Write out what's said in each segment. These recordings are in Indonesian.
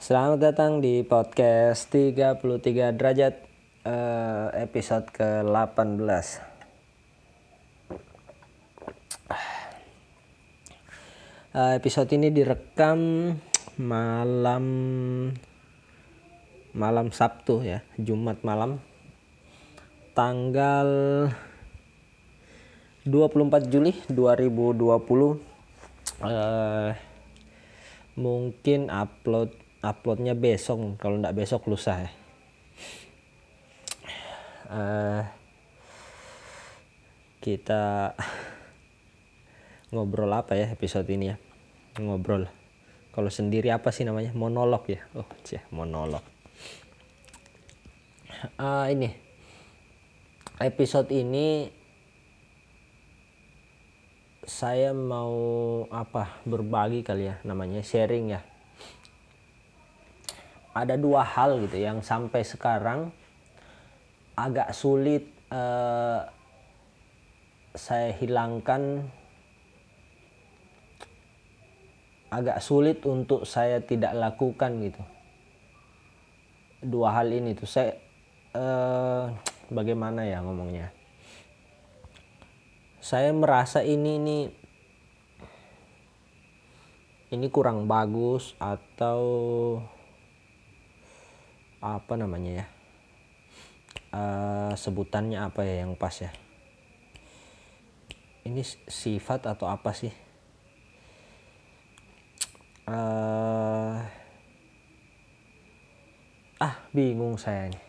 Selamat datang di podcast 33 derajat eh, episode ke-18. Eh, episode ini direkam malam malam Sabtu ya, Jumat malam. Tanggal 24 Juli 2020. Eh mungkin upload uploadnya besok. Kalau nggak besok lusa ya. Uh, kita ngobrol apa ya episode ini ya? Ngobrol. Kalau sendiri apa sih namanya? Monolog ya? Oh cih monolog. Uh, ini. Episode ini saya mau apa? Berbagi kali ya namanya sharing ya ada dua hal gitu yang sampai sekarang agak sulit uh, saya hilangkan. Agak sulit untuk saya tidak lakukan gitu. Dua hal ini tuh. Saya uh, bagaimana ya ngomongnya? Saya merasa ini ini ini kurang bagus atau apa namanya ya? Uh, sebutannya apa ya yang pas ya? Ini sifat atau apa sih? Uh, ah bingung saya nih.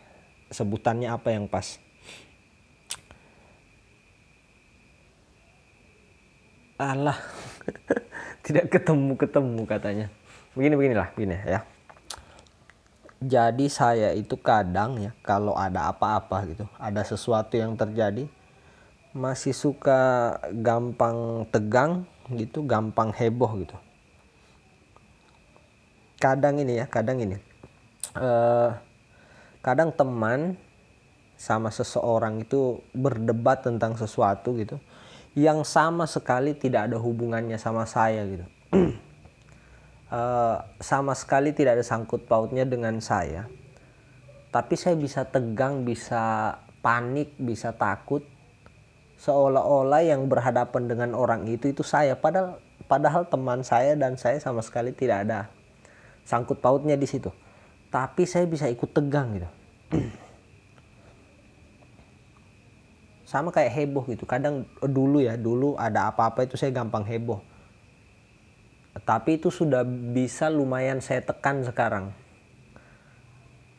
Sebutannya apa yang pas? Alah tidak ketemu ketemu katanya. Begini beginilah begini ya jadi saya itu kadang ya kalau ada apa-apa gitu ada sesuatu yang terjadi masih suka gampang tegang gitu gampang heboh gitu. Kadang ini ya kadang ini. Uh, kadang teman sama seseorang itu berdebat tentang sesuatu gitu yang sama sekali tidak ada hubungannya sama saya gitu uh, sama sekali tidak ada sangkut pautnya dengan saya. Tapi saya bisa tegang bisa panik bisa takut. Seolah-olah yang berhadapan dengan orang itu itu saya. Padahal padahal teman saya dan saya sama sekali tidak ada sangkut pautnya di situ. Tapi saya bisa ikut tegang gitu. Sama kayak heboh gitu. Kadang dulu ya dulu ada apa-apa itu saya gampang heboh tapi itu sudah bisa lumayan saya tekan sekarang.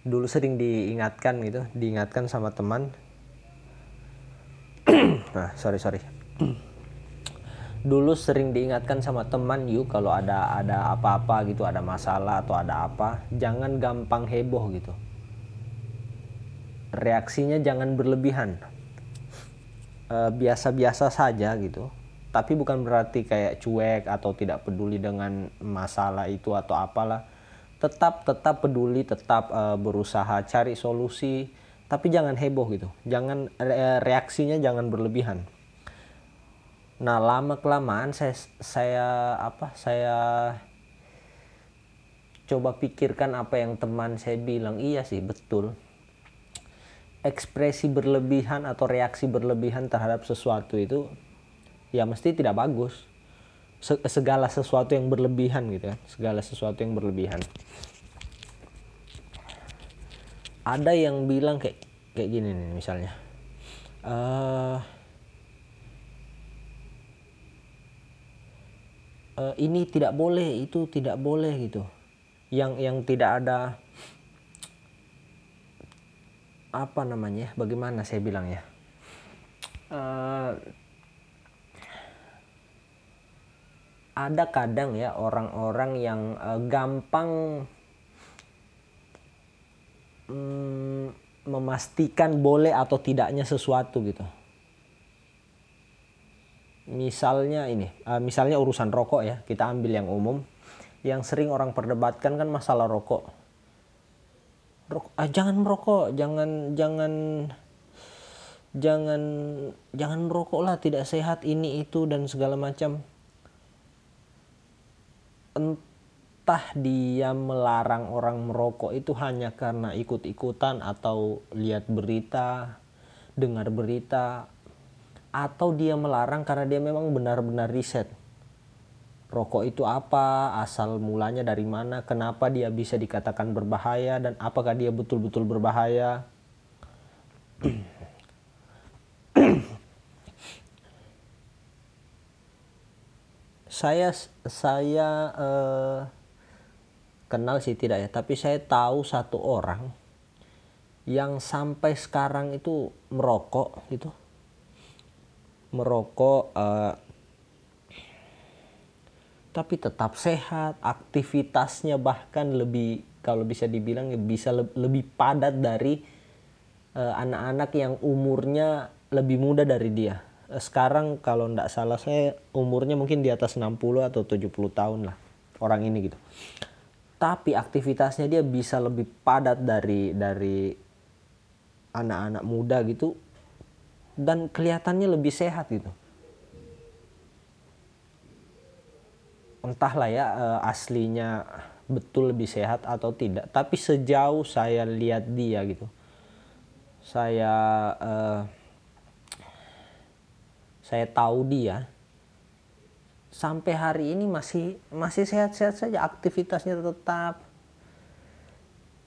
Dulu sering diingatkan gitu diingatkan sama teman. Nah sorry sorry. Dulu sering diingatkan sama teman yuk kalau ada ada apa-apa gitu ada masalah atau ada apa jangan gampang heboh gitu. Reaksinya jangan berlebihan. Eh, biasa-biasa saja gitu tapi bukan berarti kayak cuek atau tidak peduli dengan masalah itu atau apalah. Tetap tetap peduli tetap uh, berusaha cari solusi. Tapi jangan heboh gitu. Jangan reaksinya jangan berlebihan. Nah lama kelamaan saya saya apa saya coba pikirkan apa yang teman saya bilang. Iya sih betul. Ekspresi berlebihan atau reaksi berlebihan terhadap sesuatu itu ya mesti tidak bagus. Segala sesuatu yang berlebihan gitu kan segala sesuatu yang berlebihan. Ada yang bilang kayak kayak gini nih misalnya. Uh, uh, ini tidak boleh itu tidak boleh gitu. Yang yang tidak ada apa namanya? Bagaimana saya bilang ya? Uh, ada kadang ya orang-orang yang uh, gampang um, memastikan boleh atau tidaknya sesuatu gitu. Misalnya ini, uh, misalnya urusan rokok ya, kita ambil yang umum. Yang sering orang perdebatkan kan masalah rokok. Rok, ah, jangan merokok, jangan jangan jangan jangan merokok lah, tidak sehat ini itu dan segala macam entah dia melarang orang merokok itu hanya karena ikut-ikutan atau lihat berita, dengar berita, atau dia melarang karena dia memang benar-benar riset. Rokok itu apa, asal mulanya dari mana, kenapa dia bisa dikatakan berbahaya, dan apakah dia betul-betul berbahaya. Saya saya eh, kenal sih tidak ya tapi saya tahu satu orang yang sampai sekarang itu merokok itu merokok eh, tapi tetap sehat aktivitasnya bahkan lebih kalau bisa dibilang ya bisa le lebih padat dari eh, anak-anak eh, yang umurnya lebih muda dari dia sekarang kalau tidak salah saya umurnya mungkin di atas 60 atau 70 tahun lah orang ini gitu. Tapi aktivitasnya dia bisa lebih padat dari dari anak-anak muda gitu dan kelihatannya lebih sehat gitu. Entahlah ya eh, aslinya betul lebih sehat atau tidak, tapi sejauh saya lihat dia gitu. Saya uh, saya tahu dia sampai hari ini masih masih sehat-sehat saja aktivitasnya tetap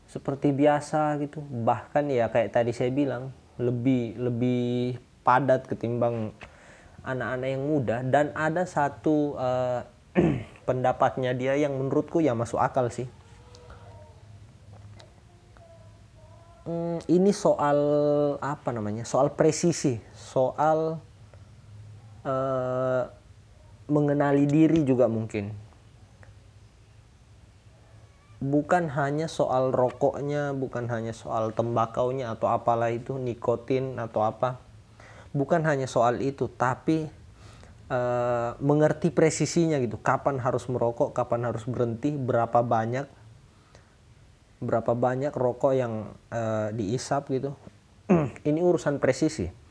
seperti biasa gitu. Bahkan ya kayak tadi saya bilang lebih lebih padat ketimbang anak-anak yang muda. Dan ada satu uh, pendapatnya dia yang menurutku ya masuk akal sih. Hmm, ini soal apa namanya? Soal presisi soal uh, mengenali diri juga mungkin. Bukan hanya soal rokoknya bukan hanya soal tembakaunya atau apalah itu nikotin atau apa. Bukan hanya soal itu tapi uh, mengerti presisinya gitu. Kapan harus merokok kapan harus berhenti berapa banyak berapa banyak rokok yang uh, diisap gitu. Ini urusan presisi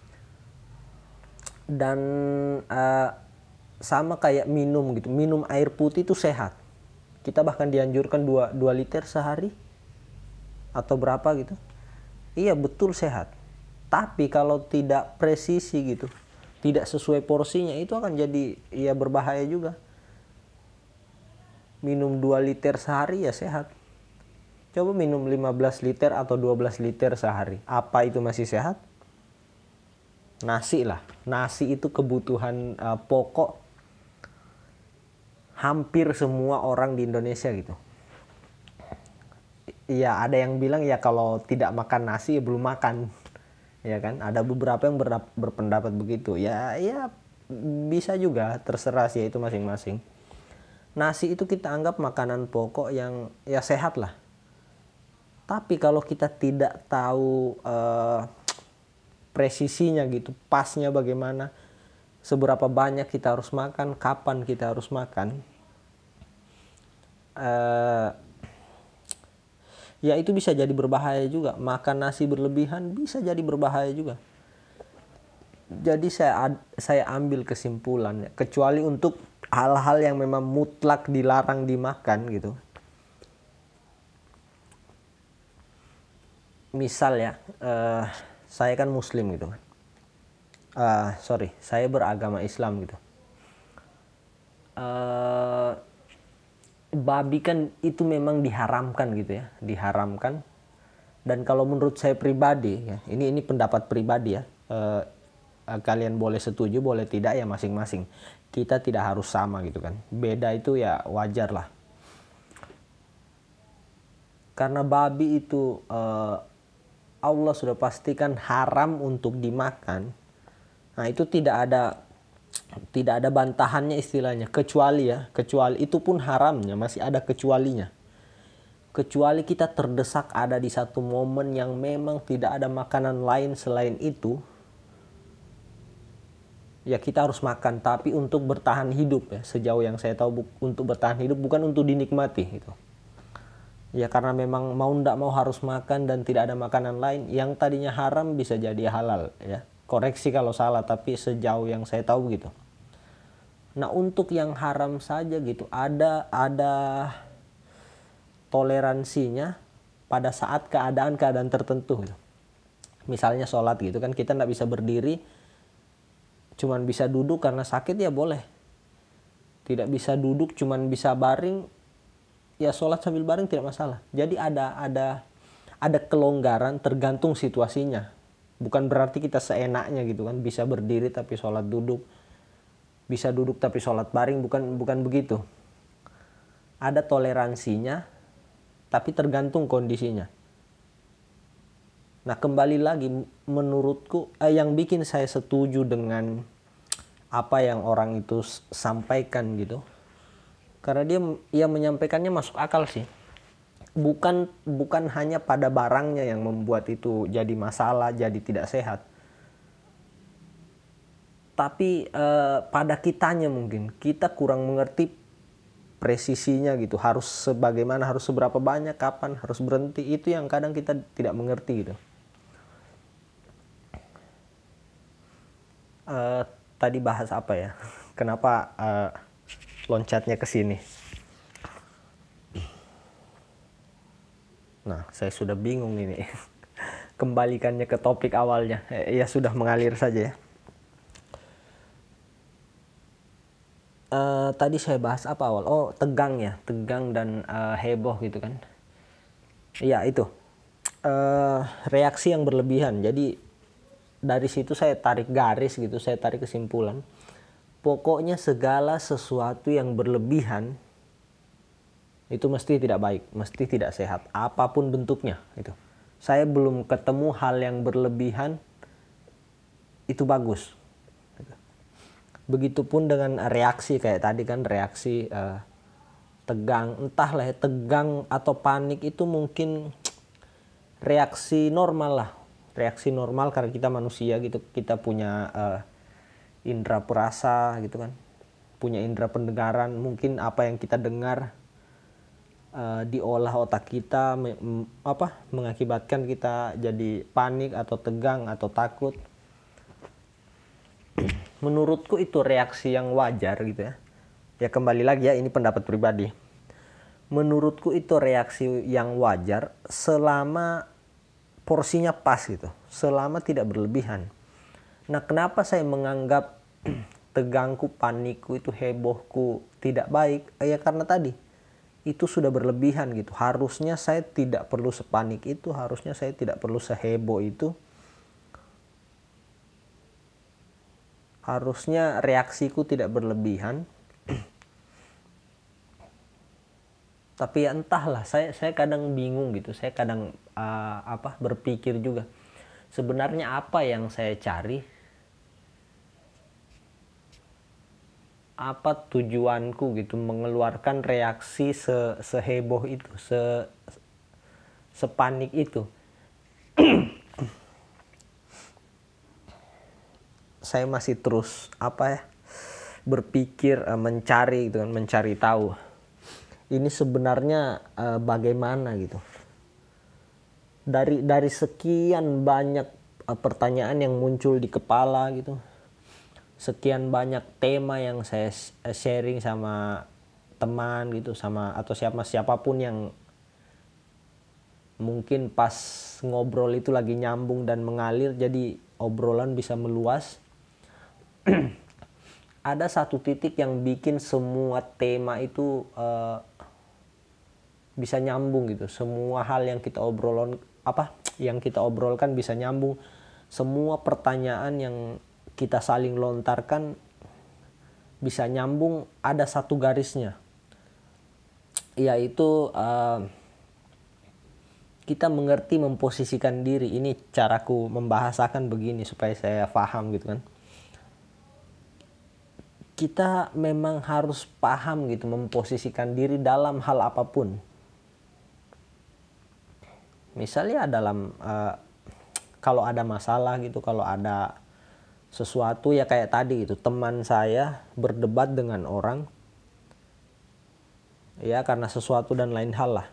dan uh, sama kayak minum gitu. Minum air putih itu sehat. Kita bahkan dianjurkan 2, 2 liter sehari atau berapa gitu. Iya betul sehat. Tapi kalau tidak presisi gitu tidak sesuai porsinya itu akan jadi ya berbahaya juga. Minum 2 liter sehari ya sehat. Coba minum 15 liter atau 12 liter sehari. Apa itu masih sehat nasi lah. Nasi itu kebutuhan uh, pokok hampir semua orang di Indonesia gitu. Iya ada yang bilang ya kalau tidak makan nasi ya belum makan. Ya kan? Ada beberapa yang ber, berpendapat begitu. Ya ya bisa juga terserah sih itu masing-masing. Nasi itu kita anggap makanan pokok yang ya sehat lah. Tapi kalau kita tidak tahu uh, presisinya gitu pasnya bagaimana seberapa banyak kita harus makan kapan kita harus makan. Uh, ya itu bisa jadi berbahaya juga. Makan nasi berlebihan bisa jadi berbahaya juga. Jadi saya saya ambil kesimpulan kecuali untuk hal-hal yang memang mutlak dilarang dimakan gitu. Misal ya uh, saya kan muslim gitu kan. Uh, sorry saya beragama Islam gitu. Uh, babi kan itu memang diharamkan gitu ya diharamkan. Dan kalau menurut saya pribadi ya ini ini pendapat pribadi ya uh, kalian boleh setuju boleh tidak ya masing-masing. Kita tidak harus sama gitu kan. Beda itu ya wajar lah. Karena babi itu uh, Allah sudah pastikan haram untuk dimakan, nah itu tidak ada tidak ada bantahannya istilahnya. Kecuali ya kecuali itu pun haramnya masih ada kecualinya. Kecuali kita terdesak ada di satu momen yang memang tidak ada makanan lain selain itu ya kita harus makan. Tapi untuk bertahan hidup ya sejauh yang saya tahu untuk bertahan hidup bukan untuk dinikmati itu ya karena memang mau ndak mau harus makan dan tidak ada makanan lain yang tadinya haram bisa jadi halal ya. Koreksi kalau salah tapi sejauh yang saya tahu gitu nah untuk yang haram saja gitu ada ada toleransinya pada saat keadaan-keadaan tertentu gitu. misalnya sholat gitu kan kita nggak bisa berdiri cuman bisa duduk karena sakit ya boleh. Tidak bisa duduk cuman bisa baring ya sholat sambil baring tidak masalah. Jadi ada ada ada kelonggaran tergantung situasinya. Bukan berarti kita seenaknya gitu kan. Bisa berdiri tapi sholat duduk. Bisa duduk tapi sholat baring. Bukan bukan begitu. Ada toleransinya tapi tergantung kondisinya. Nah kembali lagi menurutku eh, yang bikin saya setuju dengan apa yang orang itu sampaikan gitu karena dia ia menyampaikannya masuk akal sih. Bukan bukan hanya pada barangnya yang membuat itu jadi masalah jadi tidak sehat. Tapi eh, pada kitanya mungkin. Kita kurang mengerti presisinya gitu. Harus sebagaimana harus seberapa banyak kapan harus berhenti. Itu yang kadang kita tidak mengerti gitu. Eh, tadi bahas apa ya? Kenapa eh, loncatnya ke sini Nah, saya sudah bingung ini. Kembalikannya ke topik awalnya. Eh, ya sudah mengalir saja ya. Uh, tadi saya bahas apa awal? Oh, tegang ya, tegang dan uh, heboh gitu kan. Iya, itu. Uh, reaksi yang berlebihan. Jadi dari situ saya tarik garis gitu, saya tarik kesimpulan. Pokoknya segala sesuatu yang berlebihan itu mesti tidak baik, mesti tidak sehat, apa pun bentuknya itu. Saya belum ketemu hal yang berlebihan itu bagus. Begitupun dengan reaksi kayak tadi kan reaksi uh, tegang, entahlah ya, tegang atau panik itu mungkin reaksi normal lah, reaksi normal karena kita manusia gitu, kita punya uh, indera perasa gitu kan, punya indera pendengaran, mungkin apa yang kita dengar uh, diolah otak kita me, apa mengakibatkan kita jadi panik atau tegang atau takut. Menurutku itu reaksi yang wajar gitu ya. Ya kembali lagi ya ini pendapat pribadi. Menurutku itu reaksi yang wajar selama porsinya pas gitu selama tidak berlebihan nah kenapa saya menganggap tegangku panikku itu hebohku tidak baik ya karena tadi itu sudah berlebihan gitu. Harusnya saya tidak perlu sepanik itu, harusnya saya tidak perlu seheboh itu. Harusnya reaksiku tidak berlebihan. Tapi ya entahlah, saya saya kadang bingung gitu. Saya kadang uh, apa berpikir juga sebenarnya apa yang saya cari apa tujuanku gitu mengeluarkan reaksi se seheboh itu se sepanik itu. Saya masih terus apa ya berpikir uh, mencari gitu kan mencari tahu. Ini sebenarnya uh, bagaimana gitu. Dari dari sekian banyak uh, pertanyaan yang muncul di kepala gitu sekian banyak tema yang saya eh, sharing sama teman gitu sama atau siapa siapa pun yang mungkin pas ngobrol itu lagi nyambung dan mengalir jadi obrolan bisa meluas. Ada satu titik yang bikin semua tema itu uh, bisa nyambung gitu. Semua hal yang kita obrolon apa? Yang kita obrolkan bisa nyambung. Semua pertanyaan yang kita saling lontarkan bisa nyambung ada satu garisnya. Yaitu uh, kita mengerti memposisikan diri. Ini caraku membahasakan begini supaya saya paham gitu kan. Kita memang harus paham gitu memposisikan diri dalam hal apa pun. Misalnya dalam uh, kalau ada masalah gitu kalau ada sesuatu ya kayak tadi itu teman saya berdebat dengan orang ya karena sesuatu dan lain hal lah.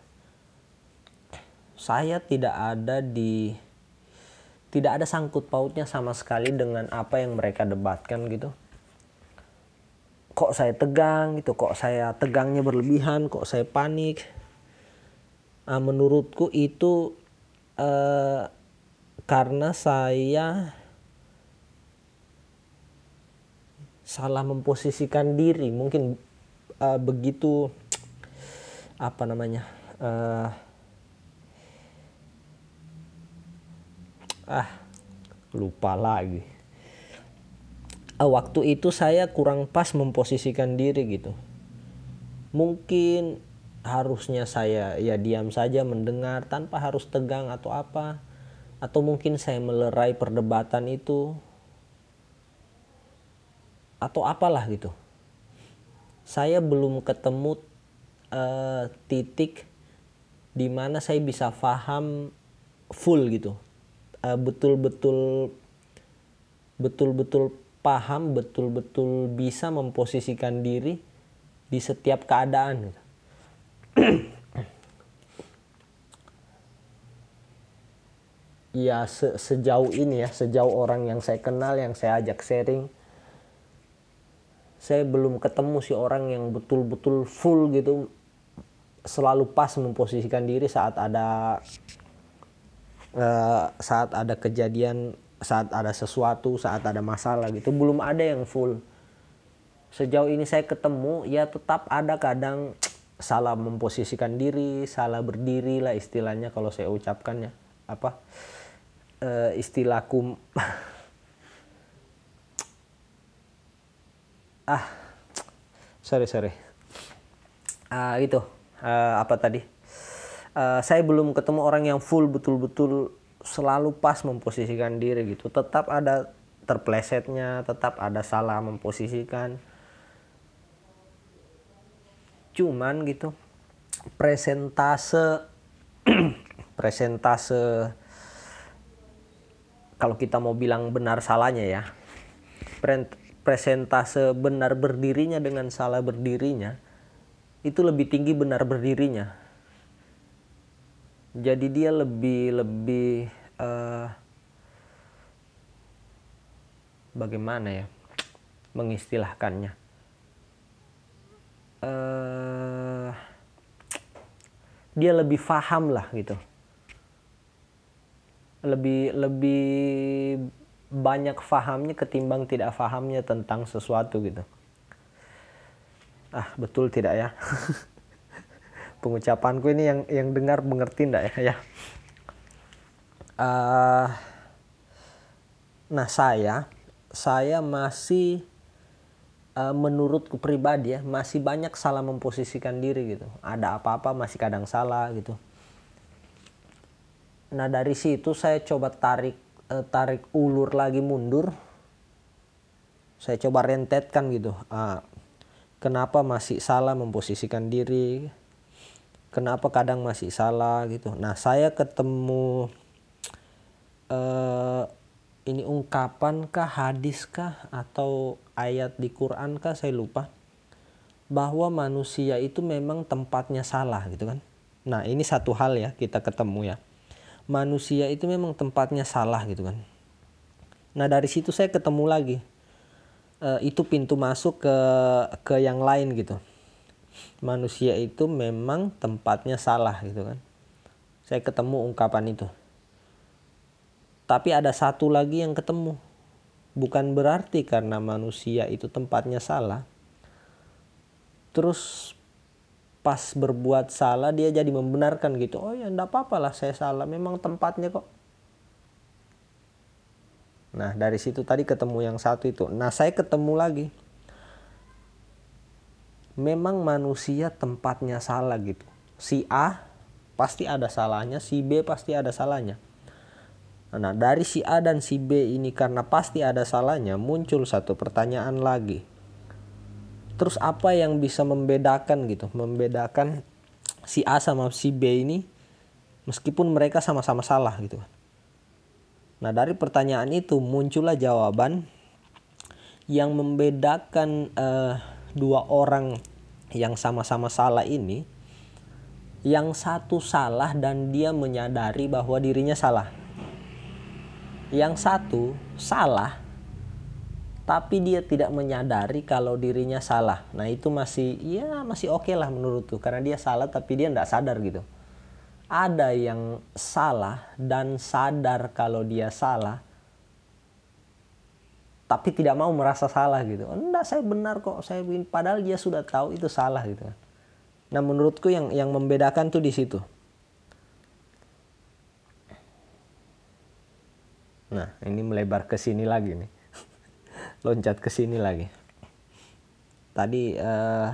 Saya tidak ada di tidak ada sangkut pautnya sama sekali dengan apa yang mereka debatkan gitu. Kok saya tegang gitu kok saya tegangnya berlebihan kok saya panik. Uh, menurutku itu uh, karena saya salah memposisikan diri. Mungkin uh, begitu apa namanya uh, ah lupa lagi. Uh, waktu itu saya kurang pas memposisikan diri gitu. Mungkin harusnya saya ya diam saja mendengar tanpa harus tegang atau apa. Atau mungkin saya melerai perdebatan itu atau apalah gitu. Saya belum ketemu uh, titik di mana saya bisa paham full gitu. Uh, betul-betul betul-betul paham, betul-betul bisa memposisikan diri di setiap keadaan gitu. ya se sejauh ini ya, sejauh orang yang saya kenal, yang saya ajak sharing, saya belum ketemu si orang yang betul-betul full gitu. Selalu pas memposisikan diri saat ada uh, saat ada kejadian saat ada sesuatu saat ada masalah gitu. Belum ada yang full. Sejauh ini saya ketemu ya tetap ada kadang salah memposisikan diri salah berdiri lah istilahnya kalau saya ucapkannya apa? Uh, istilahku ah sorry sorry. Uh, itu uh, apa tadi? Uh, saya belum ketemu orang yang full betul-betul selalu pas memposisikan diri gitu. Tetap ada terplesetnya tetap ada salah memposisikan. Cuman gitu presentase presentase kalau kita mau bilang benar salahnya ya presentase benar berdirinya dengan salah berdirinya itu lebih tinggi benar berdirinya. Jadi dia lebih lebih uh, bagaimana ya mengistilahkannya. Uh, dia lebih paham lah gitu. Lebih lebih banyak fahamnya ketimbang tidak fahamnya tentang sesuatu gitu. Ah, betul tidak ya? Pengucapanku ini yang yang dengar mengerti tidak ya? ya. Uh, nah saya saya masih uh, menurutku pribadi ya masih banyak salah memposisikan diri gitu. Ada apa-apa masih kadang salah gitu. Nah dari situ saya coba tarik uh, tarik ulur lagi mundur saya coba rentetkan gitu. Uh, kenapa masih salah memposisikan diri? Kenapa kadang masih salah gitu? Nah saya ketemu uh, ini ungkapan kah hadis kah atau ayat di Quran kah saya lupa. Bahwa manusia itu memang tempatnya salah gitu kan. Nah ini satu hal ya kita ketemu ya manusia itu memang tempatnya salah gitu kan. Nah dari situ saya ketemu lagi e, itu pintu masuk ke ke yang lain gitu. Manusia itu memang tempatnya salah gitu kan. Saya ketemu ungkapan itu. Tapi ada satu lagi yang ketemu. Bukan berarti karena manusia itu tempatnya salah. Terus pas berbuat salah dia jadi membenarkan gitu. Oh ya enggak apa-apa lah saya salah. Memang tempatnya kok. Nah dari situ tadi ketemu yang satu itu. Nah saya ketemu lagi. Memang manusia tempatnya salah gitu. Si A pasti ada salahnya si B pasti ada salahnya. Nah dari si A dan si B ini karena pasti ada salahnya muncul satu pertanyaan lagi terus apa yang bisa membedakan gitu? Membedakan si A sama si B ini meskipun mereka sama-sama salah gitu. Nah dari pertanyaan itu muncullah jawaban yang membedakan uh, dua orang yang sama-sama salah ini. Yang satu salah dan dia menyadari bahwa dirinya salah. Yang satu salah tapi dia tidak menyadari kalau dirinya salah. Nah itu masih ya masih oke okay lah menurutku karena dia salah tapi dia tidak sadar gitu. ada yang salah dan sadar kalau dia salah tapi tidak mau merasa salah gitu. Enggak, saya benar kok. Saya begini padahal dia sudah tahu itu salah gitu kan. Nah, menurutku yang yang membedakan tuh di situ. Nah, ini melebar ke sini lagi nih. Loncat ke sini lagi. Tadi uh,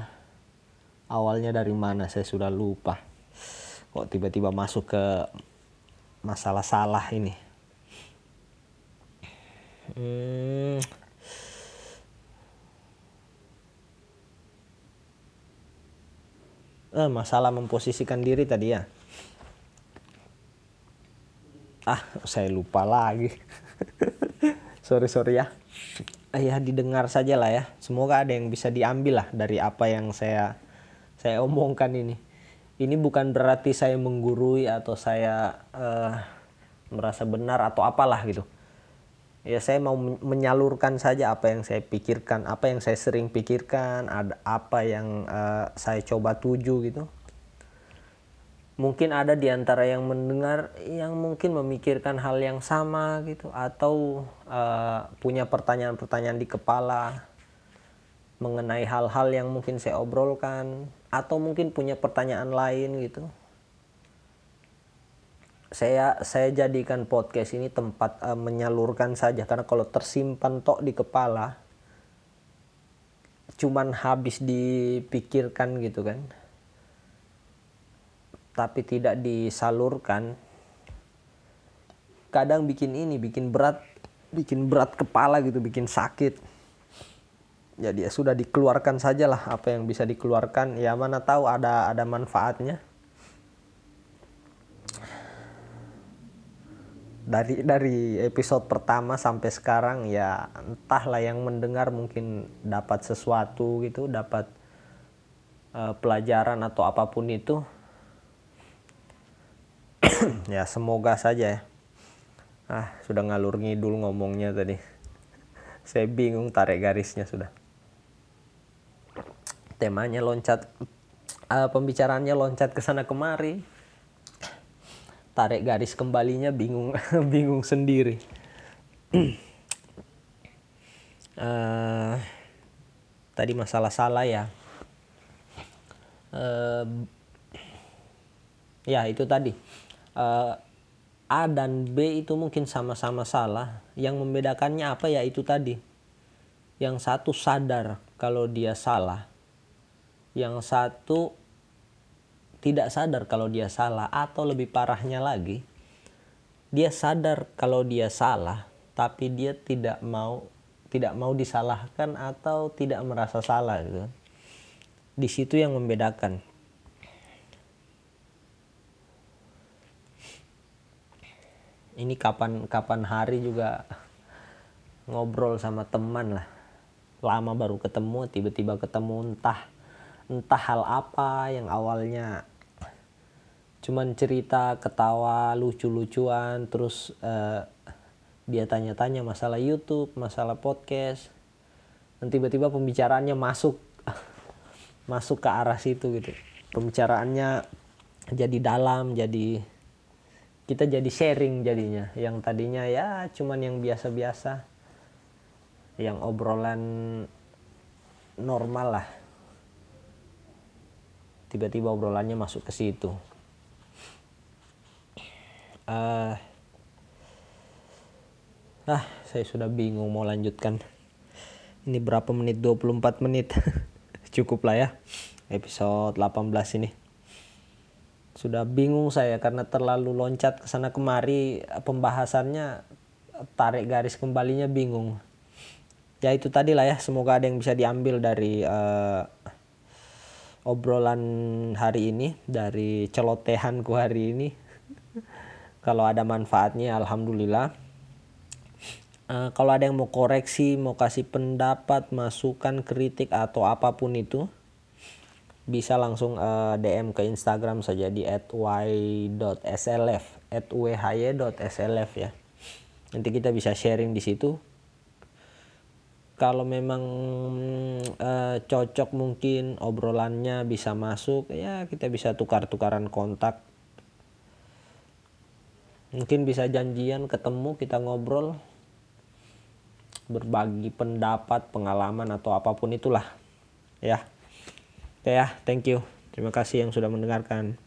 awalnya dari mana saya sudah lupa. Kok tiba-tiba masuk ke masalah salah ini? Hmm. eh, masalah memposisikan diri tadi ya? Ah saya lupa lagi. Sorry sorry ya ya didengar saja lah ya. Semoga ada yang bisa diambil lah dari apa yang saya saya omongkan ini. Ini bukan berarti saya menggurui atau saya uh, merasa benar atau apalah gitu. Ya saya mau menyalurkan saja apa yang saya pikirkan apa yang saya sering pikirkan ada apa yang uh, saya coba tuju gitu mungkin ada di antara yang mendengar yang mungkin memikirkan hal yang sama gitu atau uh, punya pertanyaan-pertanyaan di kepala mengenai hal-hal yang mungkin saya obrolkan atau mungkin punya pertanyaan lain gitu. Saya saya jadikan podcast ini tempat uh, menyalurkan saja. Karena kalau tersimpan tok di kepala cuman habis dipikirkan gitu kan tapi tidak disalurkan kadang bikin ini bikin berat bikin berat kepala gitu bikin sakit. Jadi ya sudah dikeluarkan sajalah apa yang bisa dikeluarkan. Ya mana tahu ada ada manfaatnya. Dari dari episode pertama sampai sekarang ya entahlah yang mendengar mungkin dapat sesuatu gitu dapat uh, pelajaran atau apa pun itu ya semoga saja ya. Ah sudah ngalur ngidul ngomongnya tadi. Saya bingung tarik garisnya sudah. Temanya loncat uh, pembicaraannya loncat ke sana kemari. Tarik garis kembalinya bingung bingung sendiri. Uh, tadi masalah salah ya. Uh, ya itu tadi uh, A dan B itu mungkin sama-sama salah. Yang membedakannya apa ya itu tadi? Yang satu sadar kalau dia salah. Yang satu tidak sadar kalau dia salah atau lebih parahnya lagi dia sadar kalau dia salah tapi dia tidak mau tidak mau disalahkan atau tidak merasa salah gitu. Di situ yang membedakan ini kapan kapan hari juga ngobrol sama teman lah. Lama baru ketemu tiba-tiba ketemu entah entah hal apa yang awalnya cuman cerita ketawa lucu-lucuan terus uh, dia tanya-tanya masalah YouTube masalah podcast. Dan tiba-tiba pembicaraannya masuk masuk ke arah situ gitu. Pembicaraannya jadi dalam jadi kita jadi sharing jadinya. Yang tadinya ya cuman yang biasa-biasa. Yang obrolan normal lah. Tiba-tiba obrolannya masuk ke situ. Uh, ah saya sudah bingung mau lanjutkan. Ini berapa menit? 24 menit. Cukup lah ya. Episode 18 ini sudah bingung saya karena terlalu loncat ke sana kemari pembahasannya tarik garis kembalinya bingung. Ya itu tadi lah ya semoga ada yang bisa diambil dari uh, obrolan hari ini dari celotehanku hari ini. Kalau ada manfaatnya alhamdulillah. Uh, kalau ada yang mau koreksi mau kasih pendapat masukan kritik atau apa pun itu bisa langsung uh, eh, DM ke Instagram saja di @y.slf @why.slf ya. Nanti kita bisa sharing di situ. Kalau memang uh, cocok mungkin obrolannya bisa masuk ya kita bisa tukar-tukaran kontak. Mungkin bisa janjian ketemu kita ngobrol. Berbagi pendapat pengalaman atau apa pun itulah ya oke ya thank you. Terima kasih yang sudah mendengarkan